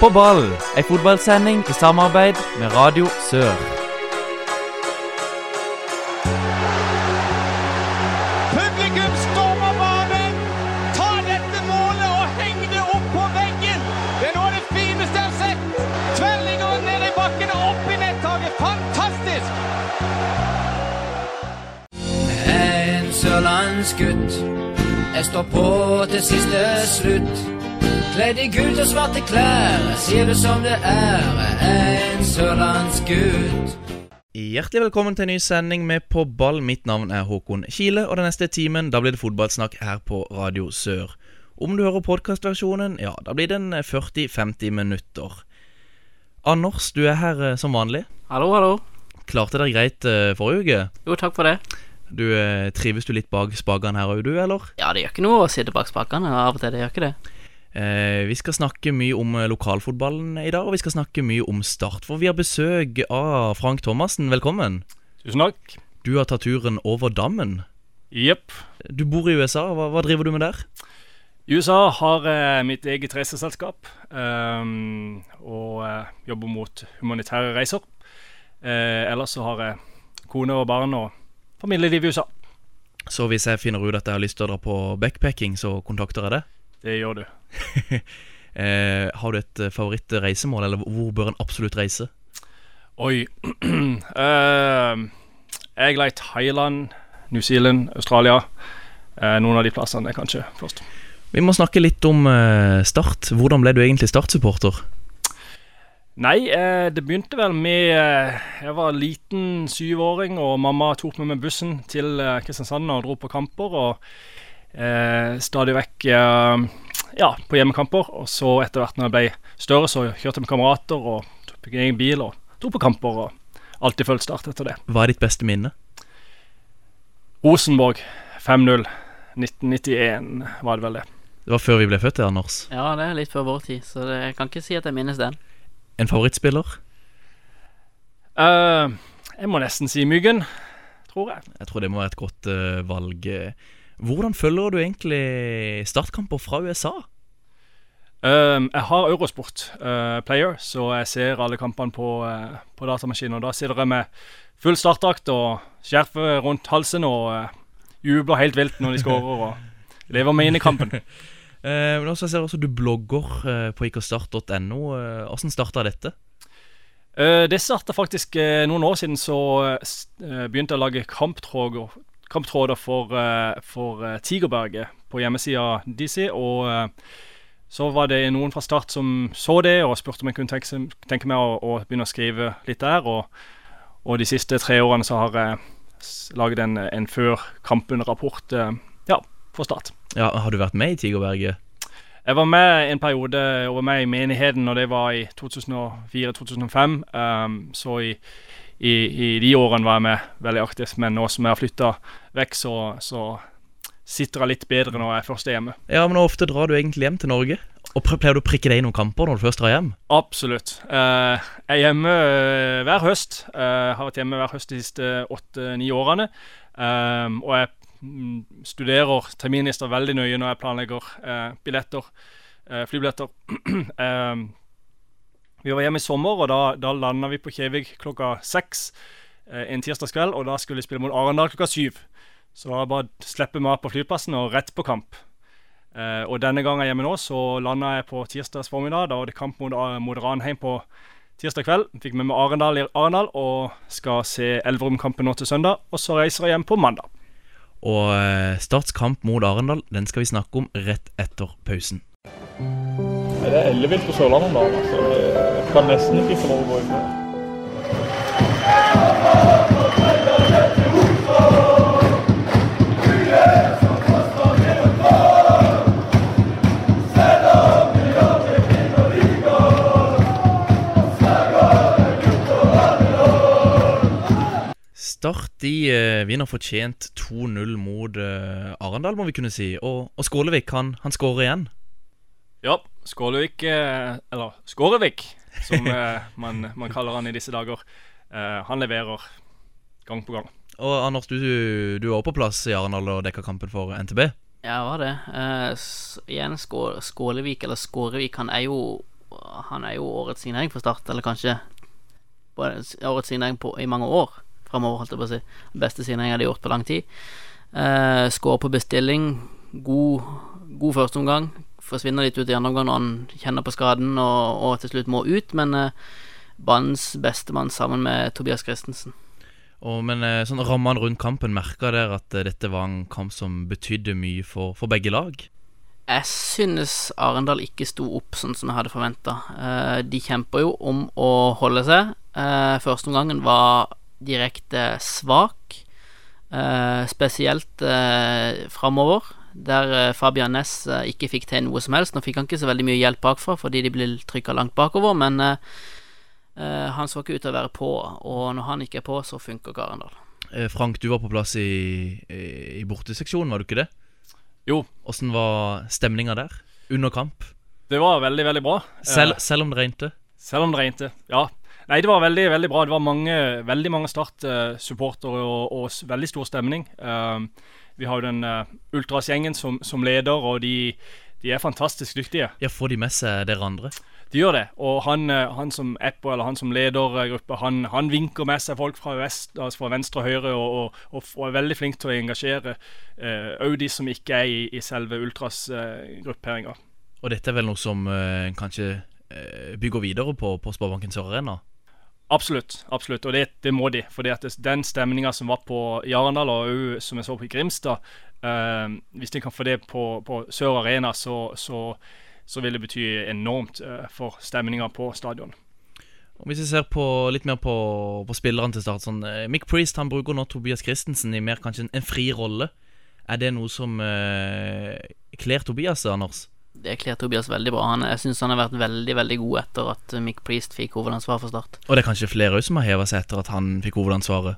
På ball, ei fotballsending i samarbeid med Radio Sør. Publikum stormer banen! Ta dette målet og heng det opp på veggen! Det er noe av det fineste jeg har sett! Tverrliggeren ned i bakken og opp i nettaket. Fantastisk! En sørlandsgutt. Jeg står på til siste slutt. Kledd i gult og svarte klær, sier du som det er. En sørlandsgutt. Hjertelig velkommen til en ny sending med På ball. Mitt navn er Håkon Kile, og den neste timen da blir det fotballsnakk her på Radio Sør. Om du hører podkastversjonen, ja, da blir det 40-50 minutter. Anders, du er her eh, som vanlig. Hallo, hallo. Klarte dere greit eh, forrige uke? Jo, takk for det. Du eh, Trives du litt bak spakene her òg, du, eller? Ja, det gjør ikke noe å sitte bak spakene av og til. Det gjør ikke det. Eh, vi skal snakke mye om eh, lokalfotballen i dag, og vi skal snakke mye om Start. For vi har besøk av Frank Thomassen. Velkommen. Tusen takk. Du har tatt turen over dammen. Jepp. Du bor i USA. Hva, hva driver du med der? I USA har jeg mitt eget reiseselskap Um, og eh, jobber mot humanitære reiser. Eh, ellers så har jeg kone og barn og familieliv i USA. Så hvis jeg finner ut at jeg har lyst til å dra på backpacking, så kontakter jeg det. Det gjør du. Eh, har du et eh, favorittreisemål, eller hvor bør en absolutt reise? Oi. uh, jeg er glad i Thailand, New Zealand, Australia. Uh, noen av de plassene er kanskje først. Vi må snakke litt om uh, Start. Hvordan ble du egentlig Start-supporter? Nei, eh, det begynte vel med eh, Jeg var liten syvåring, og mamma tok med meg bussen til eh, Kristiansand og dro på kamper. Og stadig vekk eh, ja, på hjemmekamper. Og så etter hvert når jeg ble større, så kjørte jeg med kamerater og tok egen bil og dro på kamper. Og alltid fulgt Start etter det. Hva er ditt beste minne? Rosenborg 5-0. 1991 var det vel det. Det var før vi ble født, det, Anders. Ja, det er litt før vår tid, så det, jeg kan ikke si at jeg minnes den. En favorittspiller? Uh, jeg må nesten si Myggen, tror jeg. Jeg tror det må være et godt uh, valg. Hvordan følger du egentlig startkamper fra USA? Um, jeg har Eurosport uh, Player, så jeg ser alle kampene på, uh, på datamaskinen. Og da sitter jeg med full startdrakt og skjerfet rundt halsen og uh, jubler helt vilt når de skårer og lever med inn i kampen. uh, men også, jeg ser også du blogger på ikastart.no. Eh, Hvordan starta dette? Det starta faktisk noen år siden, så begynte jeg å lage kamptråder, kamptråder for, uh, for uh, Tigerberget på hjemmesida DC. Og uh, så var det noen fra Start som så det og spurte om jeg kunne tenke, tenke meg å, å begynne å skrive litt der. Og, og de siste tre årene så har jeg laget en, en før kampen-rapport ja, for Start. Ja, Har du vært med i Tigerberget? Jeg var med en periode over var med i menigheten, og det var i 2004-2005. Um, så i, i, i de årene var jeg med veldig aktivt, men nå som jeg har flytta vekk, så, så sitter jeg litt bedre når jeg først er hjemme. Ja, men hvor ofte drar du egentlig hjem til Norge? Og Pleier du å prikke deg i noen kamper når du først drar hjem? Absolutt. Eh, jeg er hjemme eh, hver høst. Jeg har vært hjemme hver høst de siste åtte-ni årene. Um, og jeg mm, studerer terminlister veldig nøye når jeg planlegger eh, billetter, eh, flybilletter. vi var hjemme i sommer, og da, da landa vi på Kjevik klokka seks eh, en tirsdagskveld. Og da skulle vi spille mot Arendal klokka syv. Så da bare å slippe meg av på flyplassen og rett på kamp. Eh, og denne gangen hjemme nå, så landa jeg på tirsdags formiddag. Da var det kamp mot, eh, mot Ranheim på tirsdag kveld. Fikk med meg Arendal i Arendal og skal se Elverum-kampen nå til søndag. Og så reiser jeg hjem på mandag. Og eh, Starts kamp mot Arendal Den skal vi snakke om rett etter pausen. Det er ellevilt på Sørlandet da. Altså. Jeg kan nesten ikke få lov å gå inn. Start de eh, vinner fortjent 2-0 mot eh, Arendal, må vi kunne si. Og, og Skålevik han, han skårer igjen. Ja, Skålevik, eh, eller Skårevik, som eh, man, man kaller han i disse dager. Eh, han leverer gang på gang. Og Anders, du, du også på plass i Arendal og dekka kampen for NTB. Ja, var det? Uh, igjen, Skå Skålevik, eller Skårevik, han er jo Han er jo årets signering for Start, eller kanskje årets signering på, i mange år framover, holdt jeg på å si. Beste signeringen jeg har gjort på lang tid. Uh, Skår på bestilling. God, god førsteomgang. Forsvinner litt ut i andre omgang når han kjenner på skaden og, og til slutt må ut, men eh, banens bestemann sammen med Tobias Christensen. Og, men eh, sånn rammene rundt kampen, merka dere at eh, dette var en kamp som betydde mye for, for begge lag? Jeg synes Arendal ikke sto opp sånn som jeg hadde forventa. De kjemper jo om å holde seg. Eh, Førsteomgangen var direkte svak, eh, spesielt eh, framover, der eh, Fabian Næss eh, ikke fikk til noe som helst. Nå fikk han ikke så veldig mye hjelp bakfra fordi de ble trykka langt bakover, men eh, han så ikke ut til å være på, og når han ikke er på, så funker Garendal. Frank, du var på plass i, i, i borteseksjonen, var du ikke det? Jo, Åssen var stemninga der? Under kamp? det var veldig, veldig bra. Selv, Eh, selv om det regnet? selv om det regnet. Ja. Nei, det var veldig, veldig bra. Det var mange, veldig mange Start-supportere og, og veldig stor stemning. Um, vi har jo den uh, Ultras-gjengen som, som leder, og de, de er fantastisk dyktige. Ja, får de med seg dere andre? De gjør det. Og han, eh, han som Eppo, eller han som leder eh, gruppa, han, han vinker med seg folk fra, vest, altså fra venstre og høyre, og, og, og, er veldig flink til å engasjere òg de som ikke er i, i selve Ultras-grupperinga. Og dette er vel noe som uh, kanskje eh, bygger videre på på Sparebanken Sør Arena? Absolutt. absolutt, Og det, det må de. For den stemninga som var på i Arendal, og òg som jeg så på i Grimstad eh, Hvis de kan få det på, på Sør Arena, så, så, så vil det bety enormt eh, for stemninga på stadion. Og Hvis vi ser på, litt mer på, på spillerne til start sånn, eh, Mick Priest han bruker nå Tobias Christensen i mer kanskje en, en fri rolle. Er det noe som eh, kler Tobias, Anders? Det kler Tobias veldig bra. Han, jeg syns han har vært veldig veldig god etter at Mick Priest fikk hovedansvaret for Start. Og det er kanskje flere som har heva seg etter at han fikk hovedansvaret.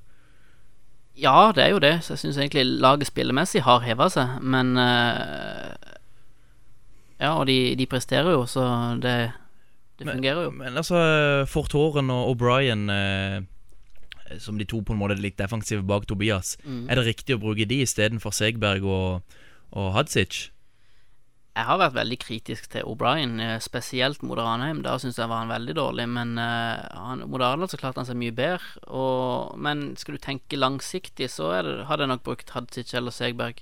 Ja, det er jo det. Så jeg syns egentlig laget spillemessig har heva seg, men uh, Ja, og de, de presterer jo, så det, det Men- fungerer jo. Men altså, Fort Håren og O'Brien uh, som de to på en måte litt defensive bak Tobias. Mm. Er det riktig å bruke de istedenfor Segberg og, og Hadzic? Jeg har vært veldig kritisk til O'Brien, eh, spesielt mot Ranheim. Da syns jeg var han veldig dårlig, men uh, han, mot Arendal så klarte han seg mye bedre. Og, men skal du tenke langsiktig, så er det, hadde jeg nok brukt Hadzic eller Segberg.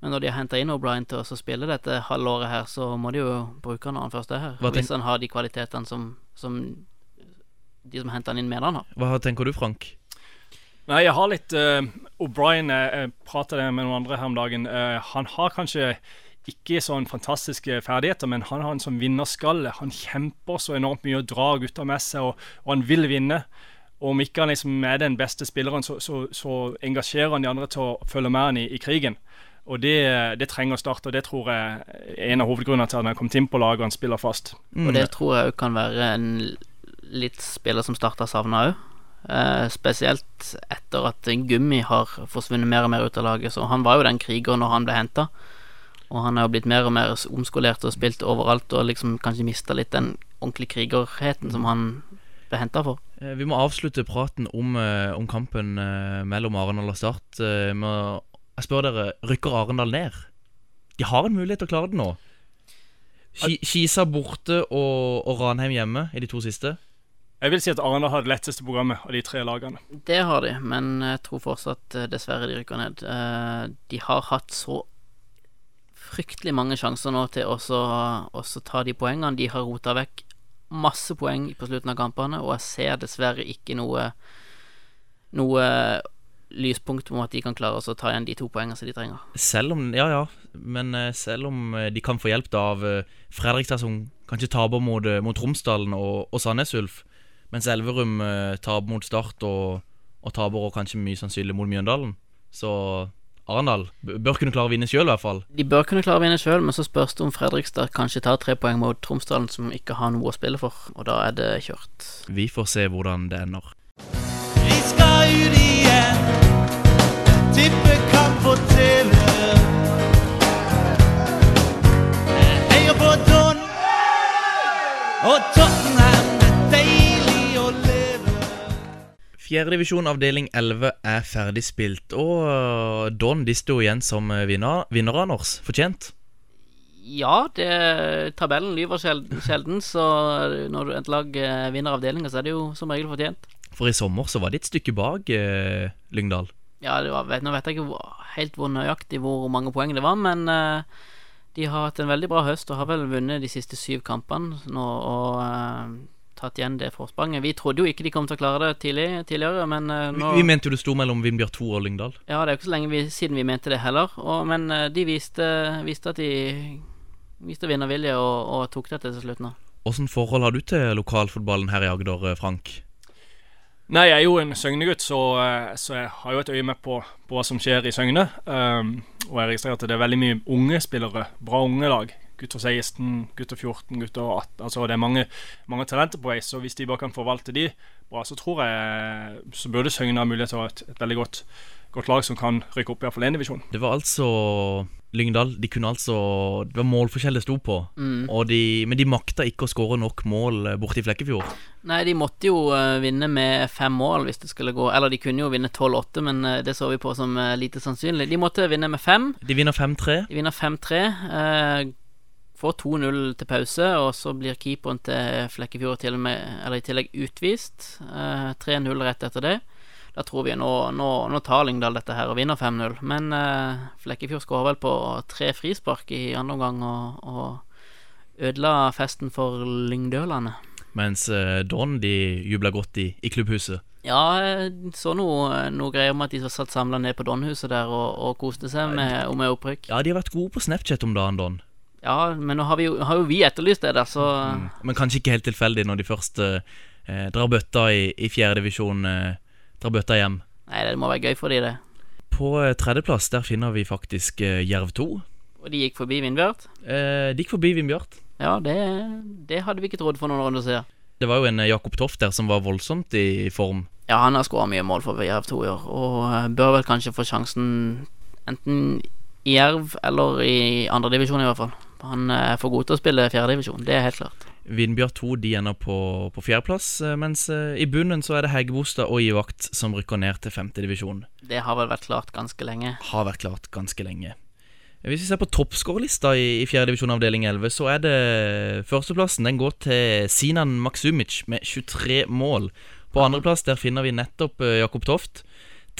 Men når de har henta inn O'Brien til å spille dette halvåret her, så må de jo bruke han når han først er her. Hva Hvis han har de kvalitetene som, som de som henter han inn, mener han har. Hva tenker du, Frank? Nei, jeg har litt uh, O'Brien Jeg, jeg pratet med noen andre her om dagen. Uh, han har kanskje ikke sånn fantastiske ferdigheter, men han har en sånn vinnerskalle. Han kjemper så enormt mye og drar gutta med seg, og, og han vil vinne. Og om ikke han liksom er den beste spilleren, så, så, så engasjerer han de andre til å følge med han i, i krigen. Og det, det trenger Start, og det tror jeg er en av hovedgrunnene til at han har kommet inn på laget og han spiller fast. Mm. Og det tror jeg òg kan være en litt spiller som starter savna òg. Eh, spesielt etter at Gummi har forsvunnet mer og mer ut av laget. Så han var jo den krigeren når han ble henta. Og han er jo blitt mer og mer omskolert og spilt overalt og liksom kanskje mista litt den ordentlige krigerheten som han ble henta for. Eh, Vi må avslutte praten om, eh, om kampen eh, mellom Arendal og Start med Jeg spør dere, rykker Arendal ned? De har en mulighet til å klare det nå. Ki Kisa borte og, og Ranheim hjemme i de to siste. Jeg vil si at Arendal har det letteste programmet av de tre lagene. Det har de, men jeg tror fortsatt dessverre de rykker ned. Eh, De har hatt så fryktelig mange sjanser nå til å ta de poengene. De har rota vekk masse poeng på slutten av kampene, og jeg ser dessverre ikke noe Noe lyspunkt om at de kan klare å ta igjen de to poengene som de trenger. Selv om Ja, ja. Men eh, selv om eh, de kan få hjelp av eh, Fredrikstad, som kanskje taper mot, mot Romsdalen og, og Sandnes Ulf, mens Elverum taper mot Start og, og taper og kanskje mye sannsynlig mot Mjøndalen, så Arendal bør kunne klare å vinne sjøl, i hvert fall. De bør kunne klare å vinne sjøl, men så spørs det om Fredrikstad kanskje tar tre poeng mot Tromsdalen, som ikke har noe å spille for, og da er det kjørt. Vi får se hvordan det ender. Vi skal ut igjen. Tippekamp på TV. Heia på Don og Tottenham. Fjerdedivisjon avdeling 11 er ferdig spilt, og øh, Don de sto igjen som øh, vinner, vinner Anders. Fortjent. Ja, det, tabellen lyver sjelden, så når et lag eh, vinner avdelinga, så er det jo som regel fortjent. For i sommer så var de et stykke bak eh, Lyngdal. Ja, det var, vet, Nå vet jeg ikke helt hvor nøyaktig hvor mange poeng det var, men eh, de har hatt en veldig bra høst og har vel vunnet de siste syv kampene nå og eh, tatt igjen det forspranget. Vi trodde jo ikke de kom til å klare det tidlig, tidligere, men nå Vi, vi mente jo det sto mellom Vindbjørn 2 og Lyngdal. Ja, det er jo ikke så lenge vi, siden vi mente det heller, og, men eh, de viste, viste at de viste vinnervilje og, og tok det til slutt nå. Åssen forhold har du til lokalfotballen her i Agder, eh, Frank? Nei, jeg er jo en Søgne-gutt, så, eh, så jeg har jo et øye med på, på hva som skjer i Søgne. Um, og jeg registrerer at det er veldig mye unge spillere. Bra unge lag. Gutter 16, gutter 14, gutter 18. Altså Det er mange, mange talenter på vei, så hvis de bare kan forvalte de bra, så tror jeg så burde Søgne ha mulighet til å ha et, et veldig godt, godt lag som kan rykke opp i iallfall fall én divisjon. Det var altså Lyngdal De kunne altså Det var målforskjell det sto på. Og de, men de makta ikke å skåre nok mål eh, borte i Flekkefjord. Nei, de måtte jo eh, vinne med fem mål hvis det skulle gå Eller de kunne jo vinne 12-8, men eh, det så vi på som lite sannsynlig. De måtte vinne med fem. De vinner 5-3. De vinner 5-3. Får 2-0 til pause, og så blir keeperen til Flekkefjord til med, eller i tillegg utvist. Eh, 3-0 rett etter det. Da tror vi nå, nå, nå tar Lyngdal dette her og vinner 5-0. Men eh, Flekkefjord skårer vel på tre frispark i andre omgang og, og ødela festen for lyngdølene. Mens eh, Don de jubla godt i, i klubbhuset. Ja, jeg så noe, noe greier om at de satt samla ned på Donhuset der og, og koste seg med, med opprykk. Ja, de har vært gode på Snapchat om dagen, Don. Ja, men nå har, vi jo, har jo vi etterlyst det der, så Men kanskje ikke helt tilfeldig når de først eh, eh, drar bøtta i, i fjerdedivisjon. Eh, drar bøtta hjem. Nei, det må være gøy for de det. På eh, tredjeplass der finner vi faktisk eh, Jerv 2. Og de gikk forbi Vindbjart. Eh, de gikk forbi Vindbjart. Ja, det, det hadde vi ikke trodd for noen runder siden. Det var jo en eh, Jakob Toft der som var voldsomt i form. Ja, han har skåra mye mål for Jerv 2 i år, og bør vel kanskje få sjansen enten i Jerv eller i andredivisjon, i hvert fall. Han er for god til å spille fjerdedivisjon, det er helt klart. Vindbjørn 2 de ender på, på fjerdeplass, eh, mens eh, i bunnen så er det Heggebostad og Ivakt som rykker ned til femtedivisjon. Det har vel vært klart ganske lenge. Har vært klart ganske lenge. Hvis vi ser på toppskårerlista i, i fjerdedivisjon avdeling 11, så er det førsteplassen. Den går til Sinan Maksumic med 23 mål. På andreplass der finner vi nettopp eh, Jakob Toft.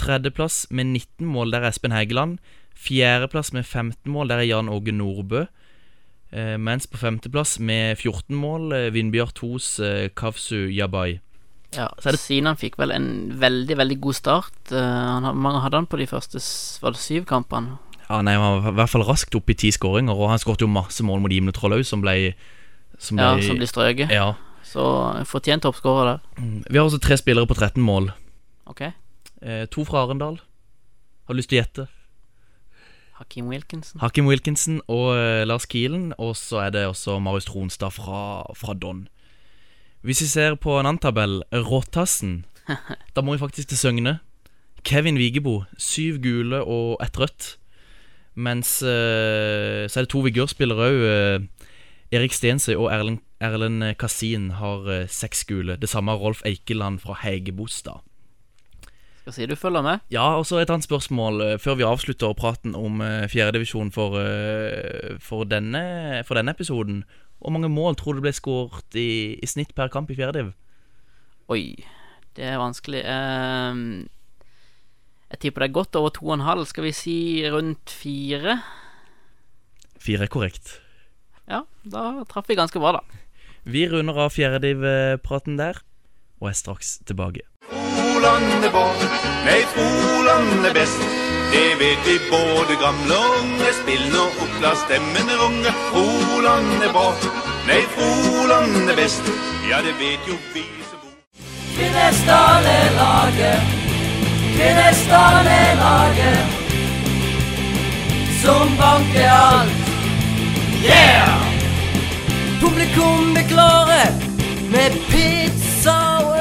Tredjeplass med 19 mål, der er Espen Hegeland. Fjerdeplass med 15 mål, der er Jan Åge Nordbø. Eh, mens på femteplass med 14 mål, eh, Vindbjart 2s eh, Kavsu Yabai. Ja, Så er det- Sinan fikk vel en veldig, veldig god start. Han, mange hadde han på de første var det syv kampene. Ja, nei, Han var i hvert fall raskt oppe i ti skåringer, og han skåret jo masse mål mot Gimle Troll som ble som Ja, som blir strøket. Ja. Så fortjent toppskårer der. Mm. Vi har også tre spillere på 13 mål. Ok. Eh, to fra Arendal. Har du lyst til å gjette? Hakim Wilkinson. Hakim Wilkinson og uh, Lars Kielen. Og så er det også Marius Tronstad fra, fra Don. Hvis vi ser på en annen tabell, Råtassen, da må vi faktisk til Søgne. Kevin Vigebo, syv gule og ett rødt. Mens uh, så er det to vigørspillere òg. Erik Stensøy og Erlend, Erlend Kasin har eh, seks gule. Det samme har Rolf Eikeland fra Heigebostad. Skal si du følger med. Ja, og så et annet spørsmål eh, før vi avslutter praten om uh, fjerdedivisjon for, eh, for, denne, for denne episoden. Hvor mange mål tror du ble skåret i, i snitt per kamp i fjerdediv? Oi, det er vanskelig. Ehm, jeg tipper det er godt over to og en halv. Skal vi si rundt fire? Fire er korrekt. Ja, da traff vi ganske bra, da. Vi runder av fjerdedivpraten der, og er straks tilbake. Froland er bra, nei, Froland er best. Det vet vi både gamle og unge. Spill nå opp, la stemmen runge. Froland er bra, nei, Froland er best. Ja, det vet jo vi som bor Kvinesdal er laget. Kvinesdal er laget. Som banker alt. Yeah! Publikum er klare med pizza og.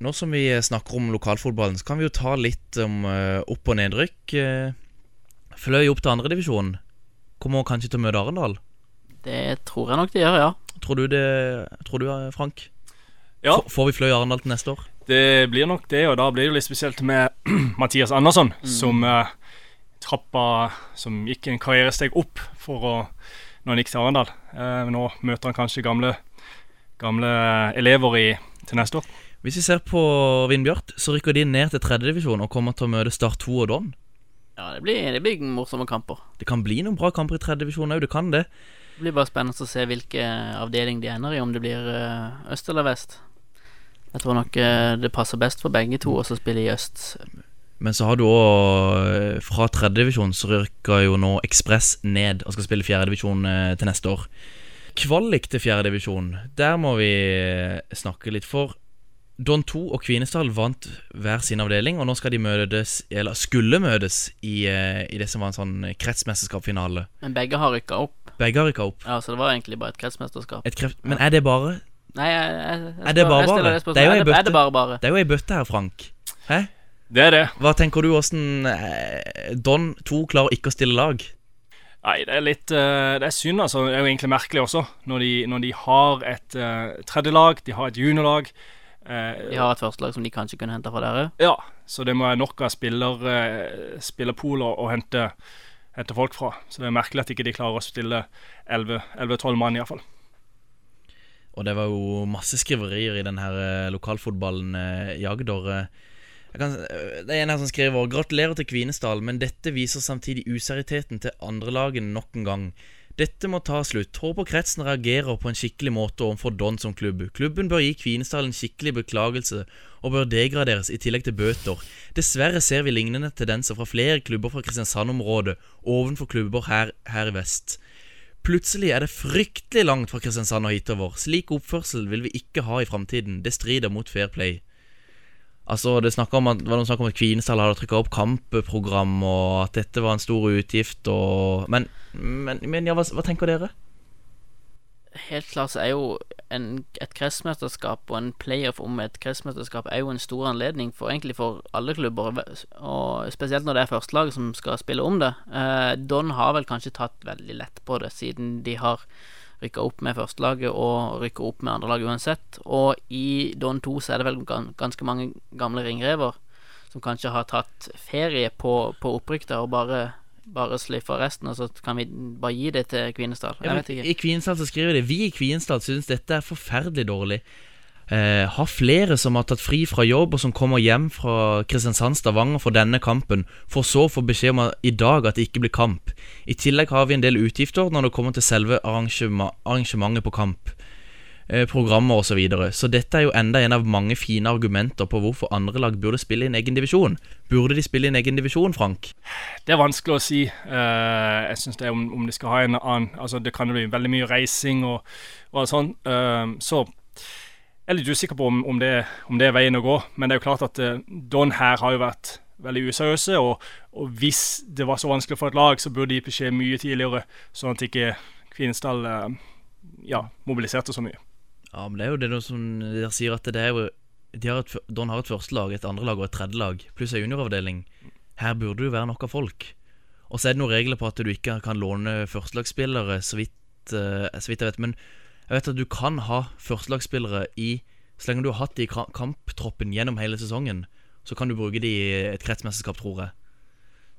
Nå som vi snakker om lokalfotballen, så kan vi jo ta litt om eh, opp- og nedrykk. Uh, Fløy opp til andredivisjon. Kommer kanskje til å møte Arendal. Det tror jeg nok det gjør, ja. Tror du det, tror du, eh, Frank? Ja. F får vi Fløy Arendal til neste år? Det blir nok det, og da blir det jo litt spesielt med Mathias Andersson, som uh, trappa som gikk en karrieresteg opp for å, når han gikk til Arendal. Uh, nå møter han kanskje gamle, gamle elever i, til neste år. Hvis vi ser på Vindbjart, så rykker de ned til tredjedivisjon og kommer til å møte Start 2 og Don. Ja, det blir, det blir morsomme kamper. Det kan bli noen bra kamper i tredjedivisjon òg, det kan det. Det blir bare spennende å se hvilken avdeling de ender i, om det blir eh, øst eller vest. Jeg tror nok eh, det passer best for begge to å spille i øst. Men så har du òg Fra tredjedivisjon så rykker jo nå Ekspress ned og skal spille fjerdedivisjon til neste år. Kvalik til fjerdedivisjon, der må vi eh, snakke litt for. Don 2 og Kvinesdal vant hver sin avdeling, og nå skal de møtes, eller skulle møtes, i, eh, i det som var en sånn kretsmesterskapsfinale. Men begge har rykka opp. Begge har rykka opp. Ja, Så det var egentlig bare et kretsmesterskap. Et kreft, men er det bare Nei, jeg, jeg, jeg, Er det bare jeg stiller bare? spørsmålet. Det er jo ei det, bøtte. bare? Det er jo ei bøtte her, Frank. Hæ? Det er det. Hva tenker du åssen eh, Don 2 klarer ikke å stille lag? Nei, det er litt eh, Det er synd, altså. Det er jo egentlig merkelig også, når de, når de har et uh, tredjelag, de har et juniorlag. Eh, De har et førstelag som de kanskje kunne henta fra der òg. Ja, så det må være nok av spiller, uh, å, å hente, hente folk fra. Så det er merkelig at ikke de klarer å stille 11-12 mann, iallfall. Og det var jo masse skriverier i den her eh, lokalfotballen eh, i Agder. eh. Jeg kan, eh, det er en her som skriver Gratulerer til Kvinesdal, men dette viser samtidig useriteteten til andrelaget nok en gang. Dette må ta slutt. Håper kretsen reagerer på en skikkelig måte overfor Don som klubb. Klubben bør gi Kvinesdal en skikkelig beklagelse, og bør degraderes i tillegg til bøter. Dessverre ser vi lignende tendenser fra flere klubber fra Kristiansand-området ovenfor klubber her, her i vest. Plutselig er det fryktelig langt fra Kristiansand og hitover. Slik oppførsel vil vi ikke ha i framtiden. Det strider mot fair play. Altså, Det, om at, var noen snakk om at Kvinesdal hadde trykka opp kampprogram, og at dette var en stor utgift, og Men, men, men ja, hva, hva tenker dere? Helt klart så er jo en, et kretsmesterskap og en playoff om et kretsmesterskap er jo en stor anledning for egentlig for alle klubber, og spesielt når det er førstelaget som skal spille om det. Eh, Don har vel kanskje tatt veldig lett på det, siden de har rykka opp med førstelaget og rykka opp med andrelaget uansett. Og i Don 2 så er det vel ganske mange gamle ringrever som kanskje har tatt ferie på, på opprykk og bare bare sløyfe resten, og så kan vi bare gi det til Kvinesdal. Jeg ja, vet ikke. I Kvinesdal så skriver de Vi i Kvinesdal synes dette er forferdelig dårlig. Eh, har flere som har tatt fri fra jobb, og som kommer hjem fra Kristiansand, Stavanger for denne kampen, for så å få beskjed om i dag at det ikke blir kamp. I tillegg har vi en del utgifter når det kommer til selve arrangement, arrangementet på kamp. Eh, programmer osv. Så, videre. så dette er jo enda en av mange fine argumenter på hvorfor andre lag burde spille i en egen divisjon. Burde de spille i en egen divisjon, Frank? Det er vanskelig å si. Eh, jeg synes det er om, om de skal ha en annen Altså Det kan jo bli veldig mye reising og, og sånn. Så jeg er litt usikker på om, om, det, om det er veien å gå. Men det er jo klart at Don her har jo vært veldig useriøse. Og, og hvis det var så vanskelig for et lag, så burde de beskjed mye tidligere, sånn at ikke Kvinesdal ja, mobiliserte så mye. Ja, men det er jo det som dere sier at det er jo de har et, Don har et førstelag, et andrelag og et tredjelag, pluss ei junioravdeling. Her burde det være nok av folk. Og så er det noen regler på at du ikke kan låne førstelagsspillere, så vidt, eh, så vidt jeg vet. Men jeg vet at du kan ha førstelagsspillere i Så lenge du har hatt de i kamptroppen gjennom hele sesongen, så kan du bruke de i et kretsmesterskap, tror jeg.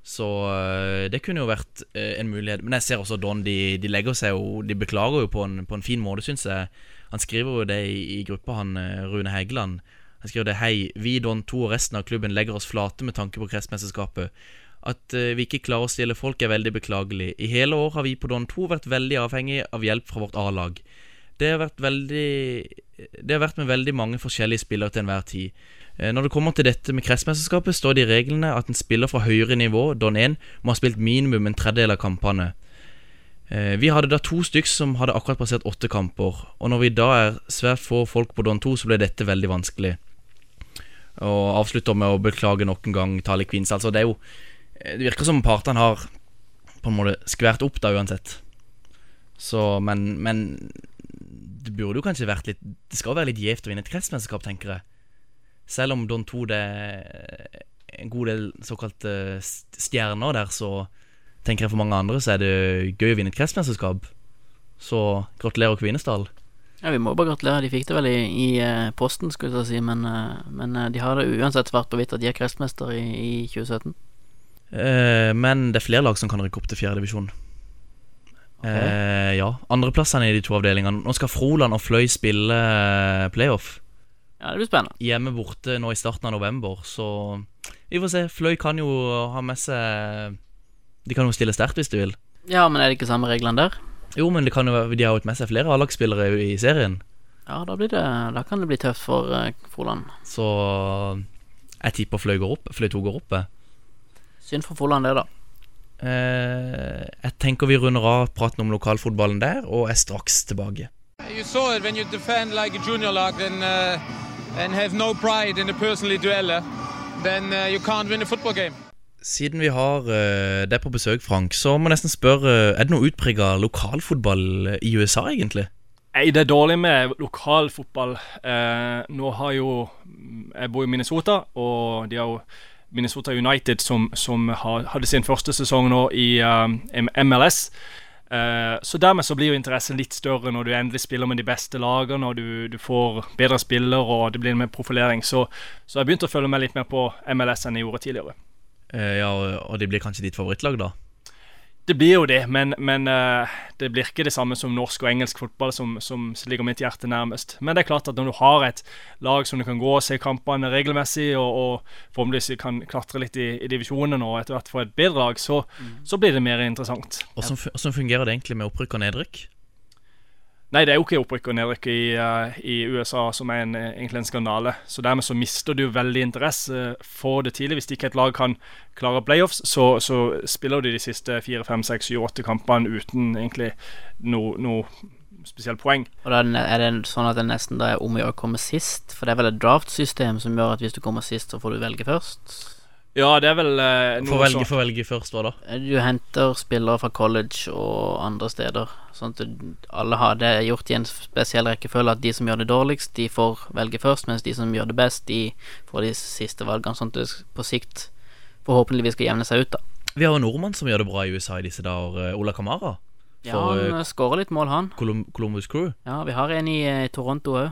Så øh, det kunne jo vært øh, en mulighet. Men jeg ser også Don. De, de legger seg jo De beklager jo på en, på en fin måte, syns jeg. Han skriver jo det i, i gruppa, han øh, Rune Hegeland. Han skriver det Hei, vi Don 2 og resten av klubben legger oss flate med tanke på kretsmesterskapet. At øh, vi ikke klarer å stille folk er veldig beklagelig. I hele år har vi på Don 2 vært veldig avhengig av hjelp fra vårt A-lag. Det har vært veldig Det har vært med veldig mange forskjellige spillere til enhver tid. Eh, Når det kommer til dette med kretsmesterskapet, står det i reglene at en spiller fra høyere nivå, Don 1, må ha spilt minimum en tredjedel av kampene. Eh, Vi hadde da to stykk som hadde akkurat passert åtte kamper, og når vi da er svært få folk på Don 2, så ble dette veldig vanskelig. Og avslutter med å beklage nok en gang Talik Queens. Altså, det er jo eh, Det virker som partene har på en måte skvært opp da uansett. Så, men, men det burde jo kanskje vært litt Det skal være litt gjevt å vinne et kretsmesterskap, tenker jeg. Selv om Don 2 det er en god del såkalte stjerner der, så tenker jeg for mange andre så er det gøy å vinne et kretsmesterskap. Så gratulerer, Kvinesdal. Ja, Vi må bare gratulere. De fikk det vel i, i eh, posten, skulle jeg si, men, eh, men eh, de har det uansett svart på hvitt at de er kretsmester i, i 2017. Eh, men det er flere lag som kan rykke opp til fjerdedivisjon. Eh, ja. Andreplassene i de to avdelingene. Nå skal Froland og Fløy spille playoff. Ja, det blir spennende. Hjemme borte nå i starten av november, så vi får se. Fløy kan jo ha med seg De kan jo stille sterkt hvis de vil. Ja, men er det ikke samme reglene der? Jo, men det kan jo, være- de har jo med seg flere A-lagsspillere i serien, Ja, da, blir det, da kan det bli tøft for uh, Froland. så jeg tipper Fløy går opp. Fløy 2 går opp. Synd for Froland, det, da. Eh, jeg tenker vi runder av praten om lokalfotballen der, og er straks tilbake. You saw it when you defend like a junior lag and, uh, and have no pride in the personal dueller, then uh, you can't win a football game. Siden vi har uh, deg på besøk, Frank, så må jeg nesten spørre Er det noe utprega lokalfotball i USA, egentlig? Nei, det er dårlig med lokalfotball. Eh, nå har jo Jeg bor i Minnesota, og de har jo Minnesota United som, som har, hadde sin første sesong nå i um, MLS. Eh, så dermed så blir jo interessen litt større når du endelig spiller med de beste lagene, når du, du får bedre spillere og det blir mer profilering. Så, så jeg begynte å følge med litt mer på MLS enn jeg gjorde tidligere. Eh, ja, og det blir kanskje ditt favorittlag, da? Det blir jo det, men, men eh, det blir ikke det samme som norsk og engelsk fotball, som, som ligger mitt hjerte nærmest. Men det er klart at når du har et lag som du kan gå og se kampene regelmessig, og, og forhåpentligvis kan klatre litt i, i divisjonen og etter hvert få et bedre lag, så, så blir det mer interessant. Hvordan fungerer det egentlig med opprykk og nedrykk? Nei, det er jo ikke opprykk og nedrykk i, uh, i USA som er en, eh, egentlig en skandale. Så dermed så mister du veldig interesse for det tidlig. Hvis ikke et lag kan klare playoffs, så, så spiller de de siste fire, fem, seks, syv, åtte kampene uten egentlig noe no spesielt poeng. Og da er det sånn at det nesten da er om å gjøre å komme sist? For det er vel et draftsystem som gjør at hvis du kommer sist, så får du velge først? Ja, det er vel eh, Få velge, så få velge først, hva da? Du henter spillere fra college og andre steder. Sånn at alle har det gjort i en spesiell rekkefølge at de som gjør det dårligst, de får velge først, mens de som gjør det best, de får de siste valgene. Sånn at det på sikt forhåpentligvis skal jevne seg ut, da. Vi har en nordmann som gjør det bra i USA i disse dager, eh, Ola Kamara. Ja, han eh, skårer litt mål, han. Colum Columbus Crew. Ja, vi har en i eh, Toronto òg.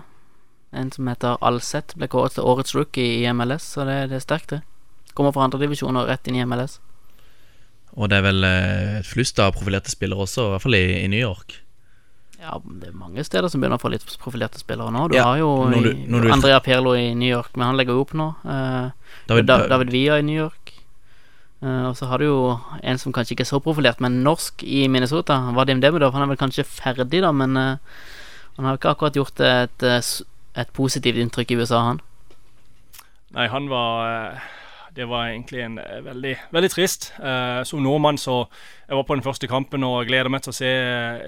En som heter Alseth. Ble kåret til årets rookie i MLS, så det, det er sterkt, det. Kommer fra andredivisjon og rett inn i MLS. Og det er vel eh, et flust av profilerte spillere også, i hvert fall i, i New York. Ja, det er mange steder som begynner å få litt profilerte spillere nå. Du Ja, har jo når du- når du- Andrea Pirlo i New York, men han legger jo opp nå. Eh, David, David, David Villa i New York. Eh, og så har du jo en som kanskje ikke er så profilert, men norsk i Minnesota. Vadim Demidov. Han er vel kanskje ferdig, da, men eh, han har ikke akkurat gjort et, eh, et positivt inntrykk i USA, han. Nei, han var eh, Det var egentlig en eh, veldig, veldig trist. Uh, som nordmann så Jeg var på den første kampen og gleder meg til å se,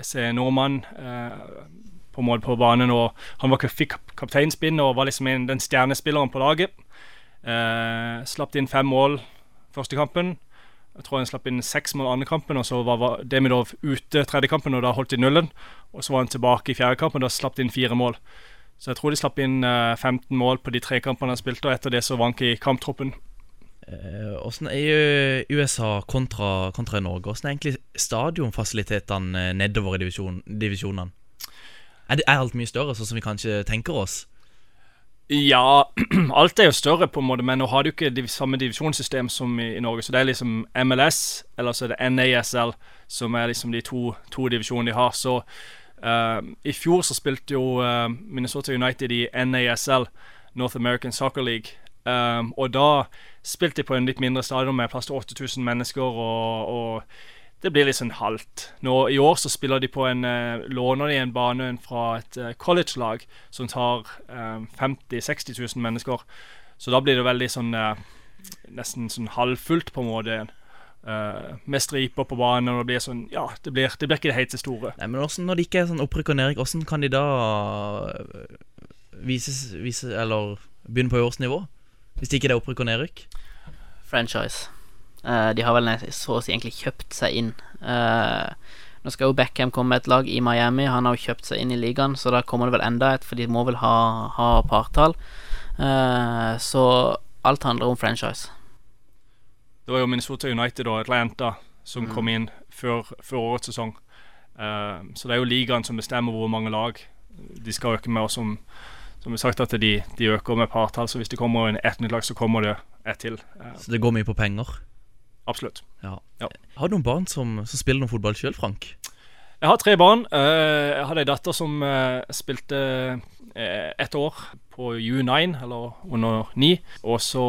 se nordmann uh, på mål på banen. Og han var, fikk kapteinspinn og var liksom en, den stjernespilleren på laget. Uh, slapp inn fem mål første kampen. Jeg tror han slapp inn seks mål andre kampen, og så var, Demidov ute tredje kampen, og da holdt de nullen. Og så var han tilbake i fjerde kampen, og da slapp de inn fire mål. Så jeg tror de slapp inn eh, 15 mål på de tre kampene han spilte, og etter det så vank i kamptroppen. Eh, Åssen er USA kontra, kontra Norge? Åssen er egentlig stadionfasilitetene eh, nedover i divisjon, divisjonene? Er, det, er alt mye større, sånn som vi kanskje tenker oss? Ja, alt er jo større, på en måte, men nå har du ikke det samme divisjonssystem som i, i Norge. Så det er liksom MLS, eller så er det NASL, som er liksom de to, to divisjonene de har. Så uh, i fjor så spilte jo uh, Minnesota United i NASL, North American Soccer League. Um, og da spilte de på en litt mindre stadion med plass til 8000 mennesker, og, og det blir litt sånn halvt. Nå, I år så spiller de på en uh, låner de en bane fra et uh, college-lag som tar um, 50 000-60 000 mennesker. Så da blir det veldig sånn uh, nesten sånn halvfullt, på en måte. eh, med striper på banen, og det blir sånn Ja, det blir, det blir ikke det helt så store. Nei, men også Når det ikke er sånn opprykk og nedrykk, hvordan kan de da vises, vises, eller begynne på årsnivå? Hvis det ikke er opprykk og nedrykk? Franchise. Uh, de har vel så å si egentlig kjøpt seg inn. Uh, nå skal jo Beckham komme med et lag i Miami. Han har jo kjøpt seg inn i ligaen, så da kommer det vel enda et, for de må vel ha, ha partall. Uh, så alt handler om franchise. Det var jo Minnesota United og Atlanta som kom inn før, før årets sesong. Eh, så det er jo ligaen som bestemmer hvor mange lag de skal øke med. Og som, som vi sagt, at de, de øker med partall. Så hvis det kommer en ett nytt lag, så kommer det ett til. Eh, Så det går mye på penger? Absolutt. Ja. Ja. Har du noen barn som, som spiller noe fotball sjøl, Frank? Jeg har tre barn. Eh, Jeg hadde ei datter som eh, spilte ett år på U9, eller under ni. Og så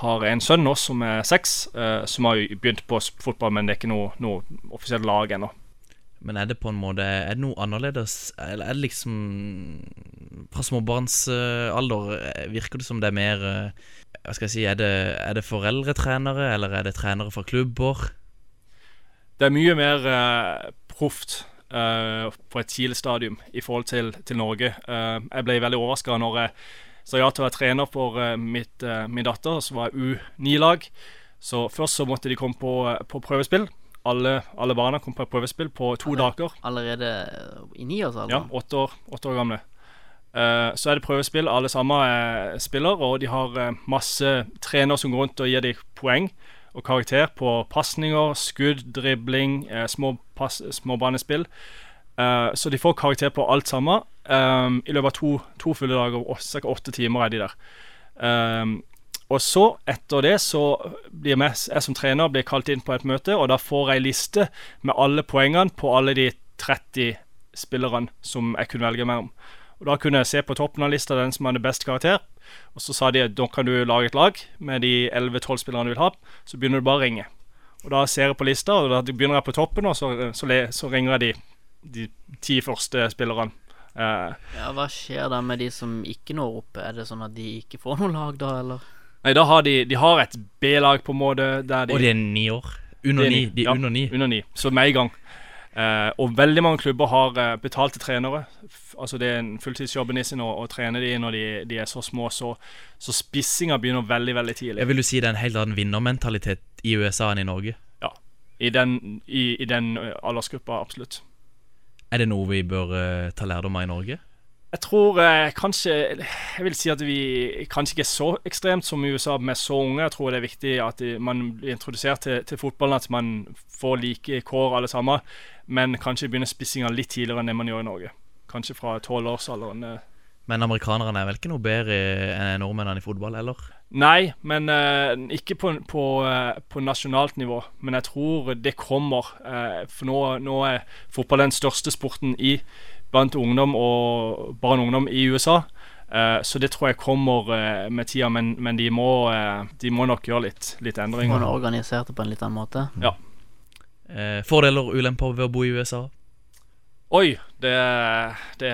har jeg en sønn nå som er seks, som har begynt på fotball, men det er ikke noe, noe offisielt lag ennå. Men er det på en måte Er det noe annerledes? Eller er det liksom Fra småbarnsalder eh, virker det som det er mer eh, Hva skal jeg si Er det, er det foreldretrenere, eller er det trenere fra klubber? Det er mye mer uh, proft uh, på et tidlig stadium i forhold til, til Norge. Uh, jeg ble veldig overraska når jeg sa ja til å være trener for mitt, min datter, som var U9-lag. Så først så måtte de komme på, på prøvespill. Alle, alle barna kom på prøvespill på to dager. Allerede i niårsalderen? Ja, åtte år, åtte år gamle. Uh, så er det prøvespill. Alle sammen er spiller, og de har uh, masse trenere som går rundt og gir dem poeng og karakter på pasninger, skudd, dribling, eh, små, pass, småbanespill. Eh, så de får karakter på alt sammen. eh, I løpet av to, to fulle dager, ca. åtte timer er de der. Eh, og så, etter det, så blir jeg, som trener blir kalt inn på et møte, og da får jeg liste med alle poengene på alle de 30 spillerne som jeg kunne velge mellom. Og Da kunne jeg se på toppen av lista den som hadde best karakter. Og så sa de at da kan du lage et lag med de 11-12 spillerne du vil ha. Så begynner du bare å ringe. Og Da ser jeg på lista, og da begynner jeg på toppen, og så, så, så ringer jeg de, de ti første spillerne. Uh, Ja, Hva skjer da med de som ikke når opp? Er det sånn at de ikke får noe lag da, eller? Nei, da har de, de har et B-lag på en måte de Og de er ni år. Under er ni. De er ja. under ni. Under ni, så med en gang. Uh, og veldig mange klubber har uh, betalte trenere. F altså Det er en fulltidsjobben i sin å, å trene de når de, de er så små. Så, så spissinga begynner veldig veldig tidlig. Jeg vil jo si det er en helt annen vinnermentalitet i USA enn i Norge. I den, i, i den aldersgruppa, absolutt. Er det noe vi bør uh, ta lærdom av i Norge? Jeg tror eh, kanskje Jeg vil si at vi kanskje ikke er så ekstremt som i USA med så unge. Jeg tror det er viktig at man blir introdusert til, til fotballen, at man får like kår alle sammen. Men kanskje begynner spissinga litt tidligere enn det man gjør i Norge. Kanskje fra tolvårsalderen. eh. Men amerikanerne er vel ikke noe bedre enn nordmennene i fotball, eller? Nei, men eh, ikke på, på, eh, på nasjonalt nivå. Men jeg tror det kommer. eh, for nå, nå er fotball den største sporten i blant ungdom og barn og ungdom i USA. Eh, så det tror jeg kommer eh, med tida, men, men de, må, eh, de må nok gjøre litt, litt Man endringer. har organisert det på en litt annen måte? Eh, fordeler og ulemper ved å bo i USA? Oi, det, det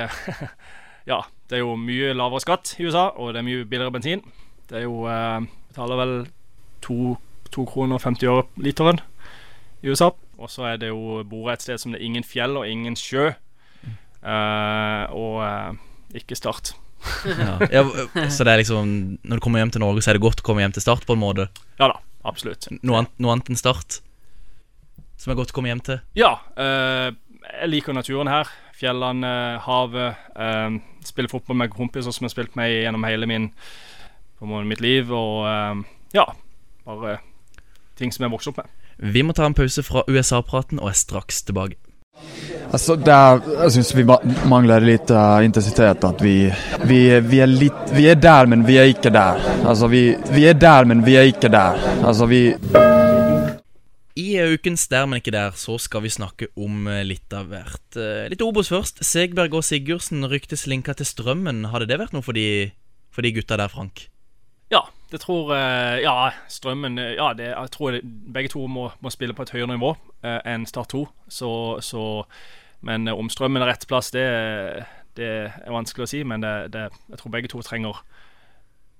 Ja, det er jo mye lavere skatt i USA, og det er mye billigere bensin. Det er jo eh, Betaler vel to, to kroner og 50 øre literen i USA. Og så er det jo bor et sted som det er ingen fjell og ingen sjø. Eh, og eh, ikke Start. Ja. så det er liksom Når du kommer hjem til Norge, så er det godt å komme hjem til Start, på en måte? Ja da, absolutt. Noe annet, noe annet enn Start? Som er godt å komme hjem til? Ja, eh, jeg liker naturen her. Fjellene, havet. eh, spiller fotball med kompiser som har spilt med gjennom hele min, på måte mitt liv. Og eh, ja, bare ting som jeg vokste opp med. Vi må ta en pause fra USA-praten og er straks tilbake. Altså, der, er, jeg syns vi mangler litt uh, intensitet. At vi, vi, vi, er litt, vi er der, men vi er ikke der. Altså, vi, vi er der, men vi er ikke der. Altså, vi I ukens Der, men ikke der, så skal vi snakke om eh, litt av hvert. Eh, Litt Obos først. Segberg og Sigurdsen ryktes linka til Strømmen. Hadde det vært noe for de, for de gutta der, Frank? Det tror Ja, Strømmen eh, Ja, det, jeg tror begge to må, må spille på et høyere nivå eh, enn Start 2. Så, så Men eh, om Strømmen er rett plass, det, det er vanskelig å si. Men det, jeg tror begge to trenger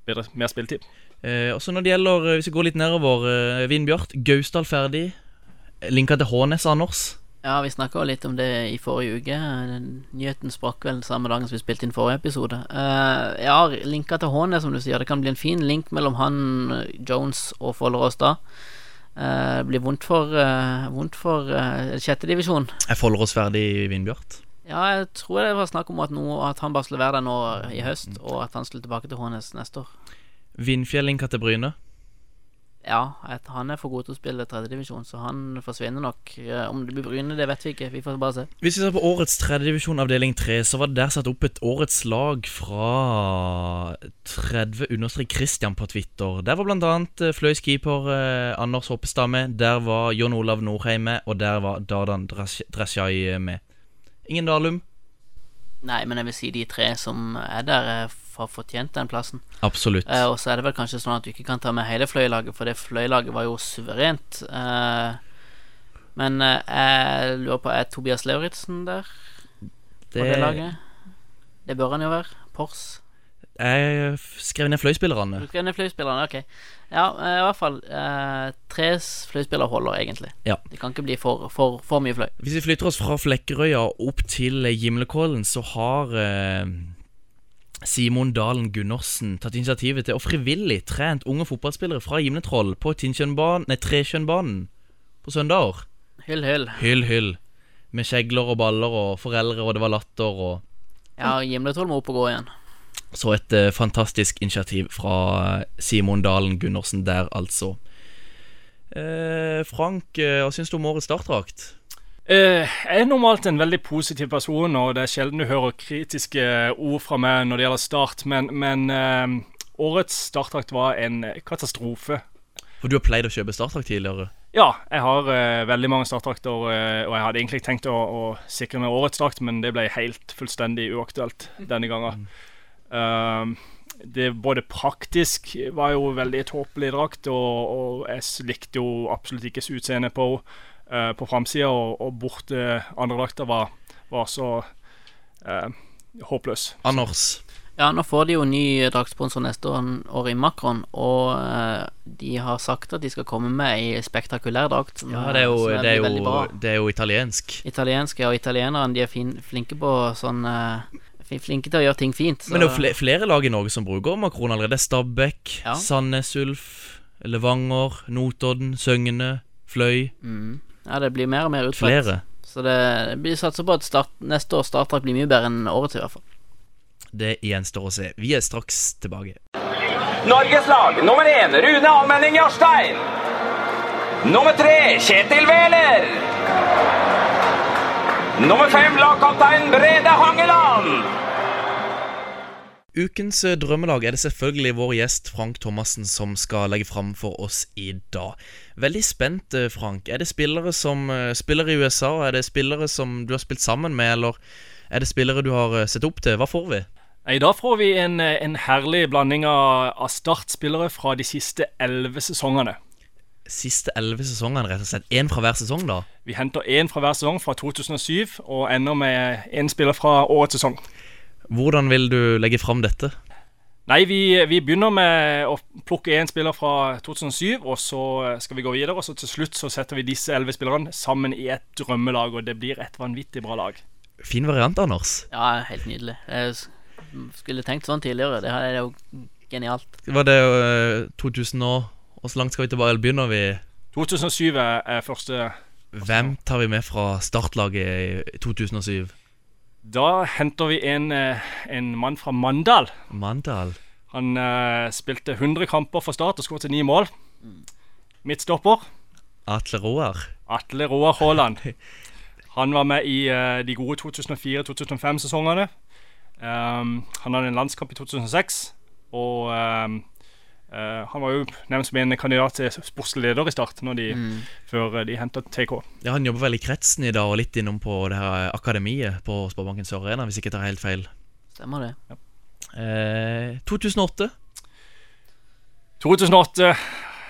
bedre, mer spilletid. Eh, også når det gjelder, eh, hvis vi går litt nedover, eh, Vindbjart. Gausdal ferdig. Linka til Hånes, Anders. Ja, vi snakka litt om det i forrige uke. Nyheten sprakk vel samme dagen som vi spilte inn forrige episode. Uh, ja, linka til Hånes, som du sier. Det kan bli en fin link mellom han, eh, Jones og Follerås da. Eh, det blir vondt for, uh, vondt for uh, sjettedivisjon. Er Follerås ferdig i Vindbjart? Ja, jeg tror det var snakk om at, noe, at han bare skulle være der nå i høst, og at han skulle tilbake til Hånes neste år. Vindfjell linka til Bryne. Ja, han er for god til å spille tredjedivisjon, så han forsvinner nok. Om det blir Bryne, det vet vi ikke. Vi får bare se. Hvis vi ser på årets tredjedivisjon avdeling 3, så var det der satt opp et årets lag fra 30 understrek Christian på Twitter. Der var annet eh, Fløys keeper eh, Anders Hoppestad med. Der var Jon Olav Norheim med, og der var Dardan Drasjai med. Ingen Dalum? Nei, men jeg vil si de tre som er der, eh, har fortjent den plassen. Absolutt. Eh, og så er det vel kanskje sånn at du ikke kan ta med hele fløyelaget, for det fløyelaget var jo suverent. Eh, men eh, jeg lurer på, er Tobias Lauritzen der på det laget? Det bør han jo være. Pors. Jeg skrev ned fløyspillerne. Du skrev ned fløyspillerne, ok. Ja, eh, i hvert fall. Eh, tre fløyspillere holder, egentlig. Ja. Det kan ikke bli for, for, for mye fløy. Hvis vi flytter oss fra Flekkerøya opp til Gimlekollen, så har eh, Simon Dalen Gundersen tatt initiativet til å frivillig trent unge fotballspillere fra Gimletroll på Trekjønnbanen på søndager. Hyll, hyll. Hyll, hyll. Med kjegler og baller og foreldre, og det var latter og Ja, Gimletroll må opp og gå igjen. Så et uh, fantastisk initiativ fra Simon Dalen Gundersen der, altså. Uh, Frank, eh, hva syns du om årets startdrakt? Eh, jeg er normalt en veldig positiv person, og det er sjelden du hører kritiske ord fra meg når det gjelder start, men, men eh, årets startdrakt var en katastrofe. For du har pleid å kjøpe startdrakt tidligere? Ja, jeg har uh, veldig mange startdrakter, uh, og jeg hadde egentlig tenkt å, å sikre meg årets drakt, men det ble helt fullstendig uaktuelt denne gangen. Um, det både praktisk var jo veldig tåpelig drakt, og, og jeg likte jo absolutt ikke utseendet på uh, på framsida, og, og borte andredrakta var, var så uh, håpløs. Anders? Ja, nå får de jo ny draktsponsor neste år, i Macron, og eh, de har sagt at de skal komme med ei spektakulær drakt. Ja, det er jo, er det er jo, det er jo italiensk. ja og italienerne de er fin, flinke på sånn eh, Flinke til å gjøre ting fint. Men det er jo flere lag i Norge som bruker Makron allerede. Er Stabæk, Ja. Sandnes Ulf, Levanger, Notodden, Søgne, Fløy. mm. Ja, det blir mer og mer utbredt. Flere. Så det, blir satser på at start, neste års startdrakt blir mye bedre enn årets, i hvert fall. Det gjenstår å se. Vi er straks tilbake. Norges lag nummer én Rune Almenning Jarstein. Nummer tre Kjetil Wæler. Nummer fem lagkaptein Brede Hangeland. Ukens eh, drømmelag er det selvfølgelig vår gjest Frank Thomassen som skal legge fram for oss i dag. Veldig spent, eh, Frank. Er det spillere som eh, spiller i USA? Er det spillere som du har spilt sammen med, eller er det spillere du har sett opp til? Hva får vi? I dag får vi en, en herlig blanding av, av startspillere fra de siste elleve sesongene. Siste elleve sesongene, rett og slett. Én fra hver sesong, da? Vi henter én fra hver sesong fra 2007, og ender med én spiller fra årets sesong. Hvordan vil du legge fram dette? Nei, vi, vi begynner med å plukke én spiller fra 2007, og så skal vi gå videre. Og så til slutt så setter vi disse elleve spillerne sammen i et drømmelag, og det blir et vanvittig bra lag. Fin variant, Anders. Ja, helt nydelig. Jeg skulle tenkt sånn tidligere. Det er jo genialt. Var det jo 2000 og Og så langt skal vi tilbake? Eller begynner vi 2007 er er første Hvem tar vi med fra startlaget i 2007? Da henter vi en, eh, en mann fra Mandal. Mandal. Han uh, spilte 100 kamper for Start og skåret ni mål. Midtstopper Atle Roar. Atle Roar Haaland. Han var med i uh, de gode 2004-2005-sesongene. Um, han hadde en landskamp i 2006, og um, eh, han var jo nevnt som en kandidat til sportslig leder i Start når de, før eh, de hentet TK. Ja, Han jobber vel i kretsen i dag, og litt innom på det her akademiet på Sparebanken Sør Arena, hvis ikke jeg tar helt feil. Stemmer det. Eh, 2008. 2008 Er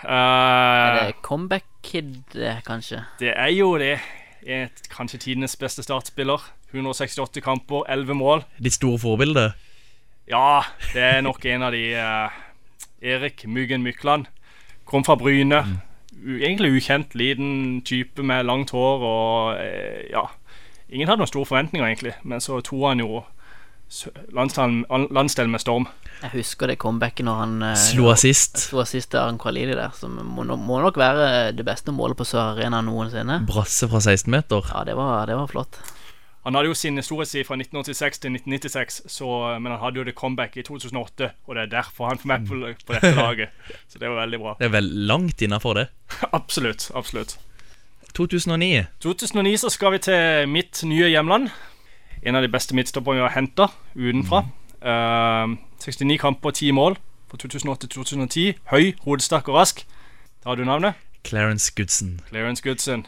eh, det Comeback Kid, eh, kanskje? Det er jo det. Et, kanskje tidenes beste startspiller. 168 kamper, 11 mål. Ditt store forbilde. Ja, det er nok en av de eh, Erik Myggen Mykland. Kom fra Bryne. U egentlig ukjent, liten type med langt hår og eh, ja. Ingen hadde noen store forventninger, egentlig, men så tok han jo landsdelen, med storm. Jeg husker det comebacket når han eh, Slo assist. Slo assist til Aron Kvalili der, som må, må nok være det beste målet på Sør Arena noensinne. Brasse fra 16 meter. Ja, det var, det var flott. Han hadde jo sin storhetstid fra 1986 til 1996, så, men han hadde jo det comeback i 2008. Og det er derfor han får med på, på dette laget. Så det var veldig bra. Det er vel langt innafor det. absolutt. absolutt 2009. 2009 så skal vi til mitt nye hjemland. En av de beste midtstopperne vi har henta utenfra. Eh, 69 kamper, 10 mål fra 2008 til 2010. Høy, hodesterk og rask. Da har du navnet? Clarence Goodson. Clarence Goodson.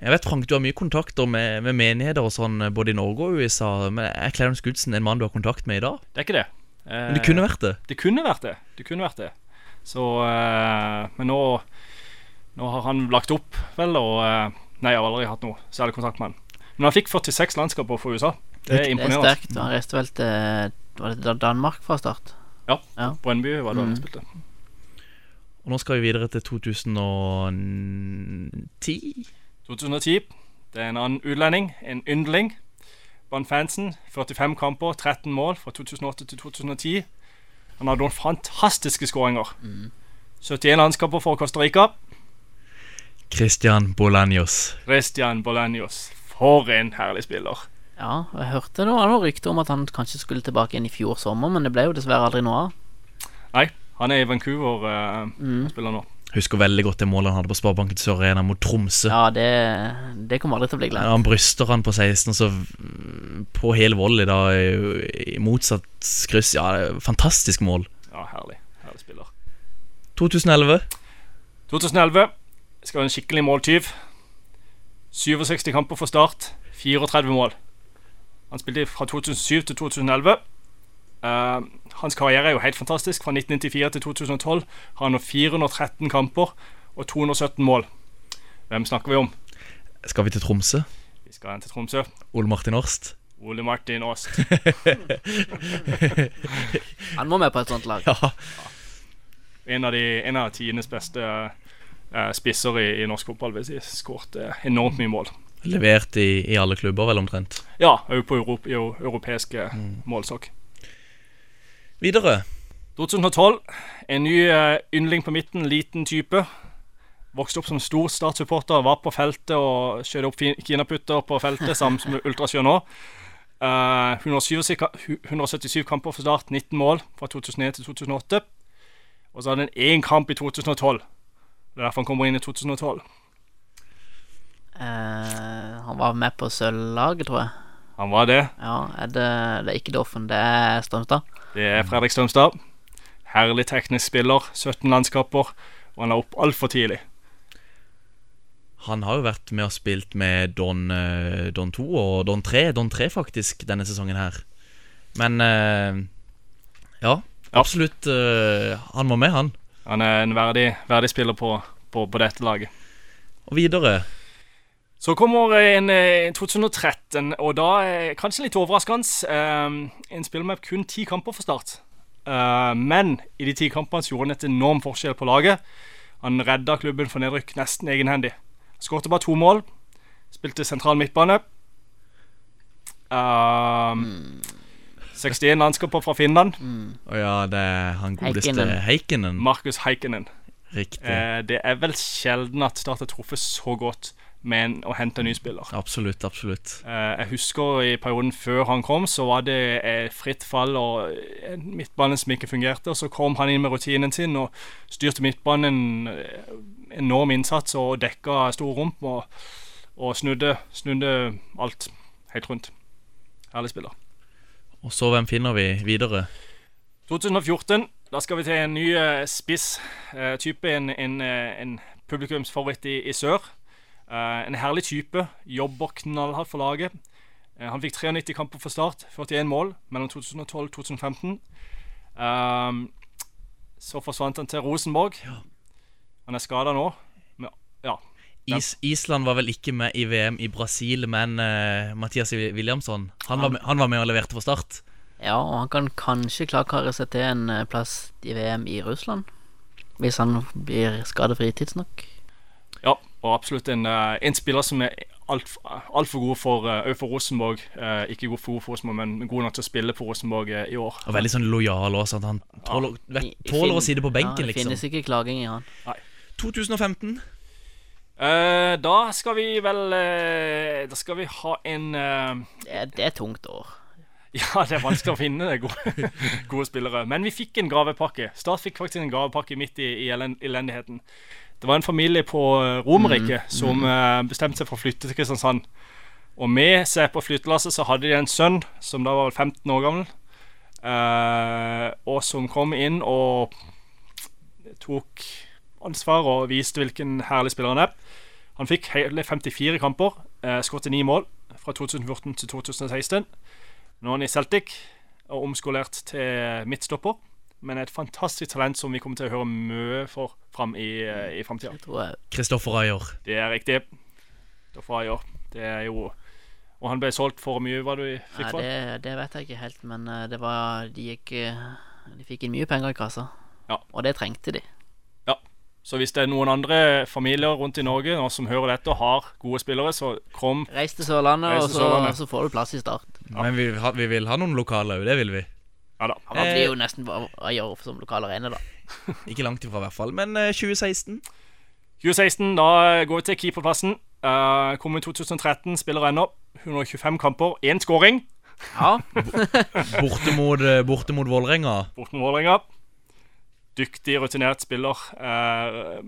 Jeg vet Frank, du har mye kontakter med, med menigheter og sånn både i Norge og USA. Men Er Clarence Goodson en mann du har kontakt med i dag? Det er ikke det. Eh, Men det kunne vært det. Det kunne vært det. Det kunne vært det. Så eh, Men nå Nå har han lagt opp, vel, og eh, Nei, jeg har aldri hatt noe særlig kontakt med han. Men han fikk 46 landskaper for USA. Det er imponerende. Det er sterkt. Han reiste vel til Var det Danmark fra start? Ja. Ja. Brønnby var det Mm. han spilte. Og nå skal vi videre til 2010. 2010. Det er en annen utlending, en yndling. Van Fansen, 45 kamper, 13 mål fra 2008 til 2010. Han hadde noen fantastiske skåringer. 71 landskamper for Costa Rica. Christian Bolaños. Christian Bolaños. For en herlig spiller. Ja, jeg hørte noe, noe rykte om at han kanskje skulle tilbake igjen i fjor sommer, men det ble jo dessverre aldri noe av. Nei, han er i Vancouver uh, Mm. spiller nå. Husker veldig godt det målet han hadde på Sparebanken Sør Arena mot Tromsø. Ja, det, det kommer aldri til å bli glemt. Han bryster han på 16, så på hel volley da i, i motsatt kryss. Ja, fantastisk mål. Ja, herlig. Herlig spiller. 2011. 2011 skal være en skikkelig måltyv. 67 kamper for Start, 34 mål. Han spilte fra 2007 til 2011. Eh, hans karriere er jo helt fantastisk. Fra 1994 til 2012 har han nå 413 kamper og 217 mål. Hvem snakker vi om? Skal vi til Tromsø? Vi skal hen til Tromsø. Ole Martin Årst. Ole Martin Årst. Han må med på et sånt lag. Ja. En av, de, en av tidenes beste uh, spisser i, i norsk fotball. Vil jeg si. Skåret uh, enormt mye mål. Levert i, i alle klubber, vel omtrent. Ja, òg på Europ, europeiske mm. europeiske målestokk. Videre. 2012. En ny eh, yndling på midten, liten type. Vokste opp som stor Start-supporter, var på feltet og skjøt opp kinaputter på feltet sammen med Ultrasjø nå. Uh, 177, ka- hu- 177 kamper for Start, 19 mål fra 2001 til 2008. Og så hadde han én kamp i 2012. Det er derfor han kommer inn i 2012. Uh, han var med på sølvlaget, tror jeg. Han var det. Ja, er det, det er ikke Doffen, det er Strømstad. Det er Fredrik Strømstad. Herlig teknisk spiller. 17 landskaper. Og han er opp altfor tidlig. Han har jo vært med og spilt med Don, eh, Don 2 og Don 3. Don 3 faktisk denne sesongen her. Men eh, ja, absolutt. eh, han må med, han. Han er en verdig, verdig spiller på, på, på dette laget. Og videre. Så kommer en eh, 2013, og da er kanskje litt overraskende. eh, en spiller med kun ti kamper for Start. Eh, men i de ti kampene gjorde han et enorm forskjell på laget. Han redda klubben for nedrykk nesten egenhendig. Skårte bare to mål. Spilte sentral midtbane. Um, 61 landskaper fra Finland. Og ja, det er han godeste Heikkinen. Heikkinen. Markus Heikkinen. Riktig. Eh, det er vel sjelden at Start har truffet så godt med å hente en ny spiller. Absolutt, absolutt. Eh, jeg husker i perioden før han kom, så var det eh, fritt fall og en midtbane som ikke fungerte. Og så kom han inn med rutinen sin og styrte midtbanen. En Enorm innsats og dekka store rom og, og snudde, snudde alt helt rundt. Herlig spiller. Og så hvem finner vi videre? 2014, da skal vi til en ny eh, spiss. eh, type en, en, eh, en publikumsfavoritt i, i sør. Eh, en herlig type. Jobber knallhardt for laget. Eh, han fikk 93 kamper for Start, 41 mål mellom 2012 og 2015. Ehm, så forsvant han til Rosenborg. Han er skada nå. Men, ja. Is Island var vel ikke med i VM i Brasil, men uh, Mathias Williamson Han var med, han var med og leverte for Start. Ja, og han kan kanskje klarkare seg til en plass i VM i Russland. Hvis han blir skadefri tidsnok. ja, og absolutt en, eh, en spiller som er altfor alt for god for, uh, for Rosenborg. Uh, ikke god for, for Rosenborg, men god nok til å spille for Rosenborg uh, i år. Og veldig sånn lojal også, at han tåler, vet, I- i tåler å si sitte på ja, benken, Det liksom. finnes ikke klaging i han. 2015. Eh, da skal vi vel Da skal vi ha en eh, Det er, det er tungt år. Ja, det er vanskelig å finne gode, gode spillere. Men vi fikk en gavepakke. Start fikk faktisk en gavepakke midt i, i elendigheten. Det var en familie på eh, Romerike som eh, bestemte seg for å flytte til Kristiansand. Og med seg på flyttelasset så hadde de en sønn som da var 15 år gammel. uh, og som kom inn og tok ansvar og viste hvilken herlig spiller han er. Han fikk hele 54 kamper, uh, skåret 9 mål fra 2014 til 2016. Nå er han i Celtic og omskolert til midtstopper. Men et fantastisk talent som vi kommer til å høre mye for fram i, eh, i framtida. Kristoffer Ayer. Det er riktig. Kristoffer Ayer. Det er jo Og han ble solgt for mye, hva du fikk for? Ja, det, det vet jeg ikke helt, men eh, det var De gikk eh, De fikk inn mye penger i kassa. Ja. Og det trengte de. Så hvis det er noen andre familier rundt i Norge nå som hører dette og har gode spillere, så kom Reis til Sørlandet, Reis og så, Sørlandet. så får du plass i start. Men vi, vi vil ha noen lokale òg, det vil vi. Ja da. Han blir Eh. jo nesten bare å gjøre som lokal arena, da. Ikke langt ifra, i hvert fall. Men eh, 2016 2016, da går vi til keeperplassen. Uh, kom i 2013, spiller ennå. 125 kamper, én skåring Ja, borte mot, eh, borte mot Vålerenga. Dyktig, rutinert spiller. Uh,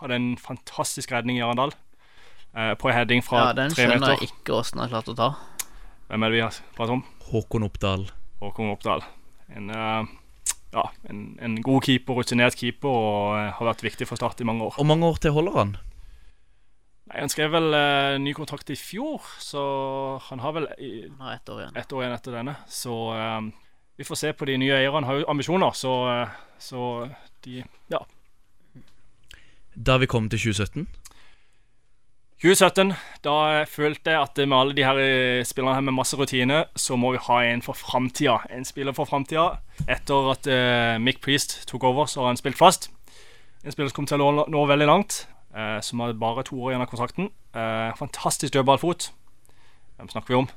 hadde en fantastisk redning i Arendal. Uh, på en heading fra ja den tre skjønner meter. jeg ikke åssen jeg har klart å ta. Hvem er det vi har pratet om? Håkon Oppdal. Håkon Oppdal. En, eh, ja, en, en god keeper, rutinert keeper, og eh, har vært viktig for Start i mange år. Hvor mange år til holder han? Nei, han skrev vel eh, ny kontrakt i fjor, så han har vel i, Han har ett år igjen. ett år igjen etter denne. Så eh, vi får se på de nye eierne. Han har jo ambisjoner, så, eh, så de Ja. Da vi kom til 2017. 2017, da følte jeg at med alle de her eh, spillerne her med masse rutine, så må vi ha en for framtida. En spiller for framtida. Etter at uh, Mick Priest tok over, så har han spilt fast. En spiller som kom til å nå, nå veldig langt, Uh, som har bare to år igjen av kontrakten. Uh, fantastisk dødballfot. Hvem snakker vi om?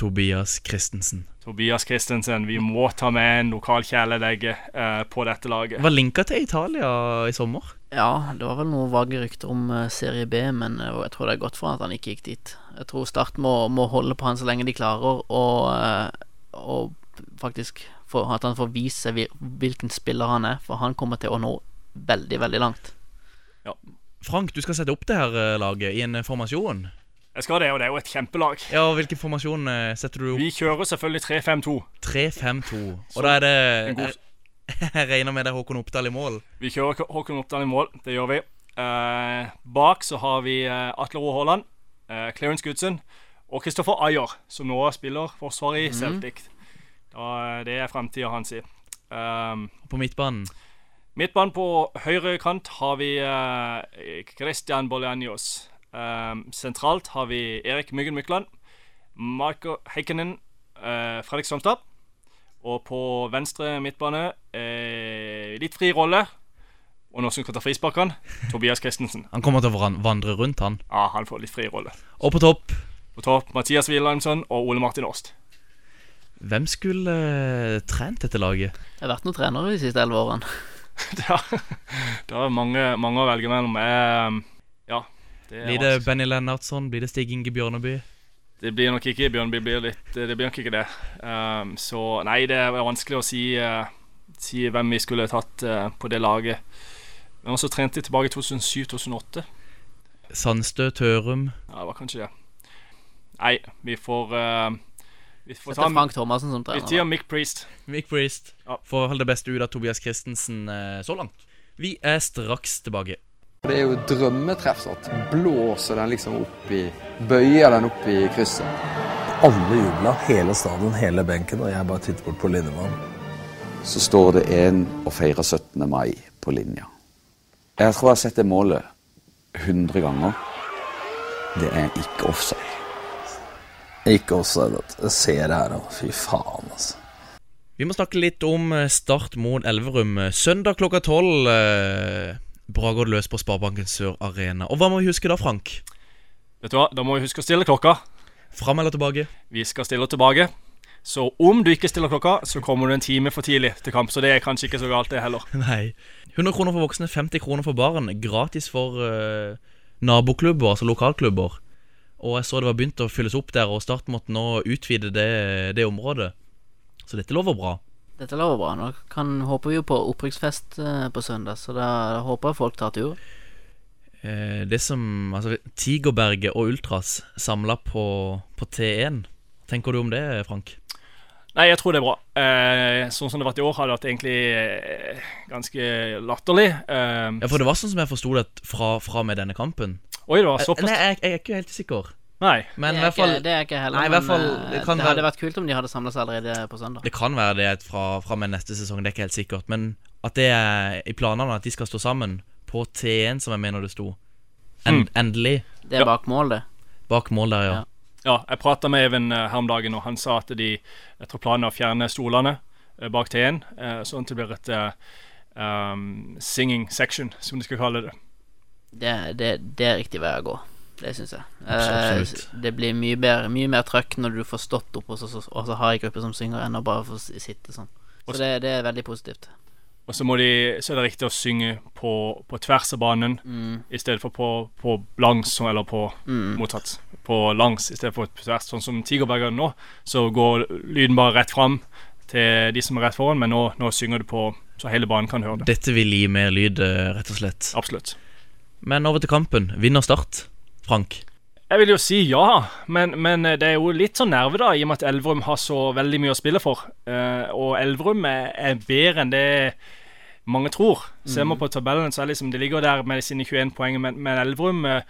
Tobias Christensen. Tobias Christensen. Vi må ta med en lokal kjæledegge eh, på dette laget. Var linka til Italia i sommer. Ja, det var vel noen vage rykter om eh, Serie B, men eh, jeg tror det er godt for han at han ikke gikk dit. Jeg tror Start må, må holde på han så lenge de klarer, og, eh, og faktisk for, at han får vise hvilken spiller han er, for han kommer til å nå veldig, veldig langt. Frank, du skal sette opp det her laget i en formasjon. Jeg skal det, og det er jo et kjempelag. Ja, og Hvilken formasjon eh, setter du opp? Vi kjører selvfølgelig 3-5-2. 3-5-2. Og da er det jeg, jeg regner med det er Håkon Oppdal i mål. Vi kjører Håkon Oppdal i mål, det gjør vi. Eh, bak så har vi eh, Atle Roe Haaland, eh, Clarence Goodson og Kristoffer Ayer, som nå spiller forsvar i Celtic. Da, det er framtida hans. Um, På midtbanen. midtbanen på høyre kant har vi eh, Christian Bolanios. Um, sentralt har vi Erik Myggen Mykland, Marco Heikkinen, uh, Fredrik Somstad. Og på venstre midtbane, uh, litt fri rolle, og nå som kan ta frisparkene, Tobias Christensen. Han kommer til å vandre rundt, han. Ja, han får litt fri rolle. Og på topp På topp Mathias Wilhelmsson og Ole Martin Åst. Hvem skulle uh, trent dette laget? Det har vært noen trenere de siste elleve årene. det er, det er mange, mange å velge mellom. Jeg, Blir det. Benny Lennartson? Blir det Stig Inge Bjørneby? Det blir nok ikke Bjørneby. blir litt Det blir nok ikke det. Um, så nei, det er vanskelig å si, uh, si hvem vi skulle tatt uh, på det laget. Men også trente de tilbake i 2007-2008. Sandstø, Tørum Ja, det var kanskje det. Nei, vi får uh, Vi får ta Frank Thomassen som Vi trener. tar da. Mick Priest. Mick Priest. Ja. Får holde det beste ut av Tobias Christensen så langt. Vi er straks tilbake. Det er jo drømmetreff. sant? Blåser den liksom opp i Bøyer den opp i krysset. Alle jubla, hele stadion, hele benken, og jeg bare titter bort på linjemannen. så står det en og feirer 17. mai på linja. Jeg tror jeg har sett det målet 100 ganger. Det er ikke offside. Ikke offside. Jeg ser det her, og fy faen, altså. Vi må snakke litt om eh, Start mot Elverum. Søndag klokka tolv eh, går det løs på Sparebanken Sør Arena. Og hva må vi huske da, Frank? Vet du hva, Da må vi huske å stille klokka. Fram eller tilbake? Vi skal stille tilbake. Så om du ikke stiller klokka, så kommer du en time for tidlig til kamp. Så det er kanskje ikke så galt, det heller. Nei. 100 kroner for voksne, 50 kroner for barn. Gratis for, uh, naboklubber, altså lokalklubber. Og jeg så det var begynt å fylles opp der, og Start måtte nå utvide det, det området. Så dette lover bra. Dette lover bra. Nå kan, håper vi jo på opprykksfest eh, på søndag, så da håper jeg folk tar tur. Eh, det som Altså, Tigerberget og Ultras samla på, på T1. Tenker du om det, Frank? Nei, jeg tror det er bra. Eh, sånn som det har vært i år, har det vært egentlig eh, ganske latterlig. Eh, Ja, For det var sånn som jeg forsto det fra, fra med denne kampen. Oi, det var såpass. Nei, jeg, jeg er ikke helt sikker. Nei. Men det, er hvert fall ikke, det er ikke heller, Nei, men, fall men eh, det det, kan hadde vært kult om de hadde samla seg allerede på søndag. Det kan være det fra, fra med neste sesong, det er ikke helt sikkert. Men at det er i planene at de skal stå sammen på T1, som jeg mener det sto. En, Endelig. Det er bak mål, det. Bak mål der, ja. Ja, jeg prata med Even eh, her om dagen, og han sa at de etter planen å fjerne stolene eh, bak T1, eh, sånn at det blir et um, singing section, som de skal kalle det. Det, det, det er riktig vei å gå. Det syns jeg. Absolutt. Eh, det blir mye, bedre, mye mer trøkk når du får stått opp og så, så, og så har en gruppe som synger, enn å bare få sitte sånn. Så det, det er veldig positivt. Og så, må de, så er det riktig å synge på, på tvers av banen Mm. i stedet for på, på langs, eller på Mm. motsatt. På langs i stedet for på tvers. Sånn som Tigerberger nå, så går lyden bare rett fram til de som er rett foran, men nå, nå synger du på så hele banen kan høre det. Dette vil gi mer lyd, eh, rett og slett. Absolutt. Men over til kampen. Vinner Start, Frank. Jeg vil jo si ja, men, men eh, det er jo litt sånn nerve, da, i og med at Elverum har så veldig mye å spille for. Uh, og Elverum er, er bedre enn det mange tror. Ser man Mm. på tabellen, så er liksom, de ligger der med sine 21 poeng, men, men Elverum uh,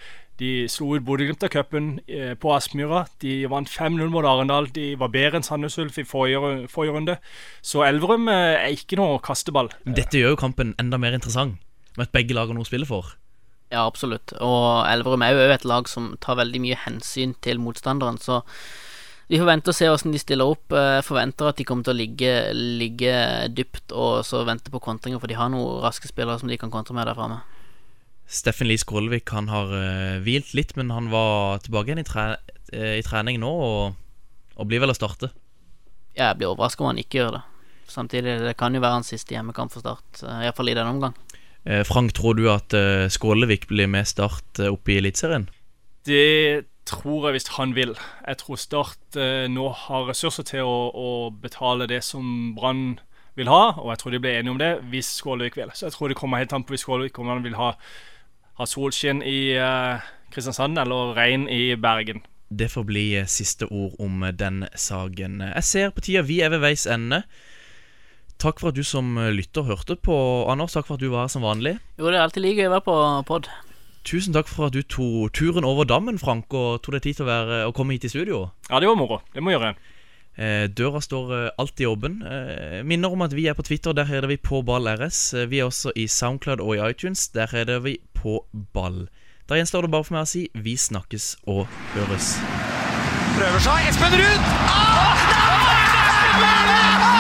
de slo ut Bodø-Glimt av cupen uh, på Aspmyra. De vant 5-0 mot Arendal. De var bedre enn Sandnes Ulf i forrige, forrige runde. Så Elverum er ikke noe kasteball. Dette gjør jo kampen enda mer interessant, med at begge lag har noe å spille for. Ja, absolutt. Og Elverum er jo et lag som tar veldig mye hensyn til motstanderen, så vi får vente og se hvordan de stiller opp. Jeg forventer at de kommer til å ligge, ligge dypt og så vente på kontringer, for de har noen raske spillere som de kan kontre med der framme. Steffen Lie Skålevik han har eh, hvilt litt, men han var tilbake igjen i, tre eh, i trening nå og, og blir vel å starte. Jeg blir overraska om han ikke gjør det. Samtidig, det kan jo være hans siste hjemmekamp for Start, eh, iallfall i denne omgang. Eh, Frank, tror du at eh, Skålevik blir med Start eh, oppe i Eliteserien? Det tror jeg hvis han vil. Jeg tror Start nå har ressurser til å, å betale det som Brann vil ha, og jeg tror de blir enige om det hvis Skålevik vil. Så jeg tror det kommer helt an på hvis Skålevik om han vil ha, ha solskinn i uh, Kristiansand eller regn i Bergen. Det får bli siste ord om den saken. Jeg ser på tida vi er ved veis ende. Takk for at du som eh, lytter hørte på, Anders. Takk for at du var her som vanlig. Jo, det er alltid like gøy å være på pod. Tusen takk for at du tok turen over dammen, Frank, og tok deg tid til å, være, å komme hit i studio. Ja, det var moro. Det må jeg gjøre. Eh, døra står eh, alltid åpen. Eh, minner om at vi er på Twitter, der heter vi på ball RS. Vi er også i Soundcloud og i iTunes, der heter vi på ball. Da gjenstår det bare for meg å si vi snakkes og høres. Prøver seg. Espen Ruud! Ah,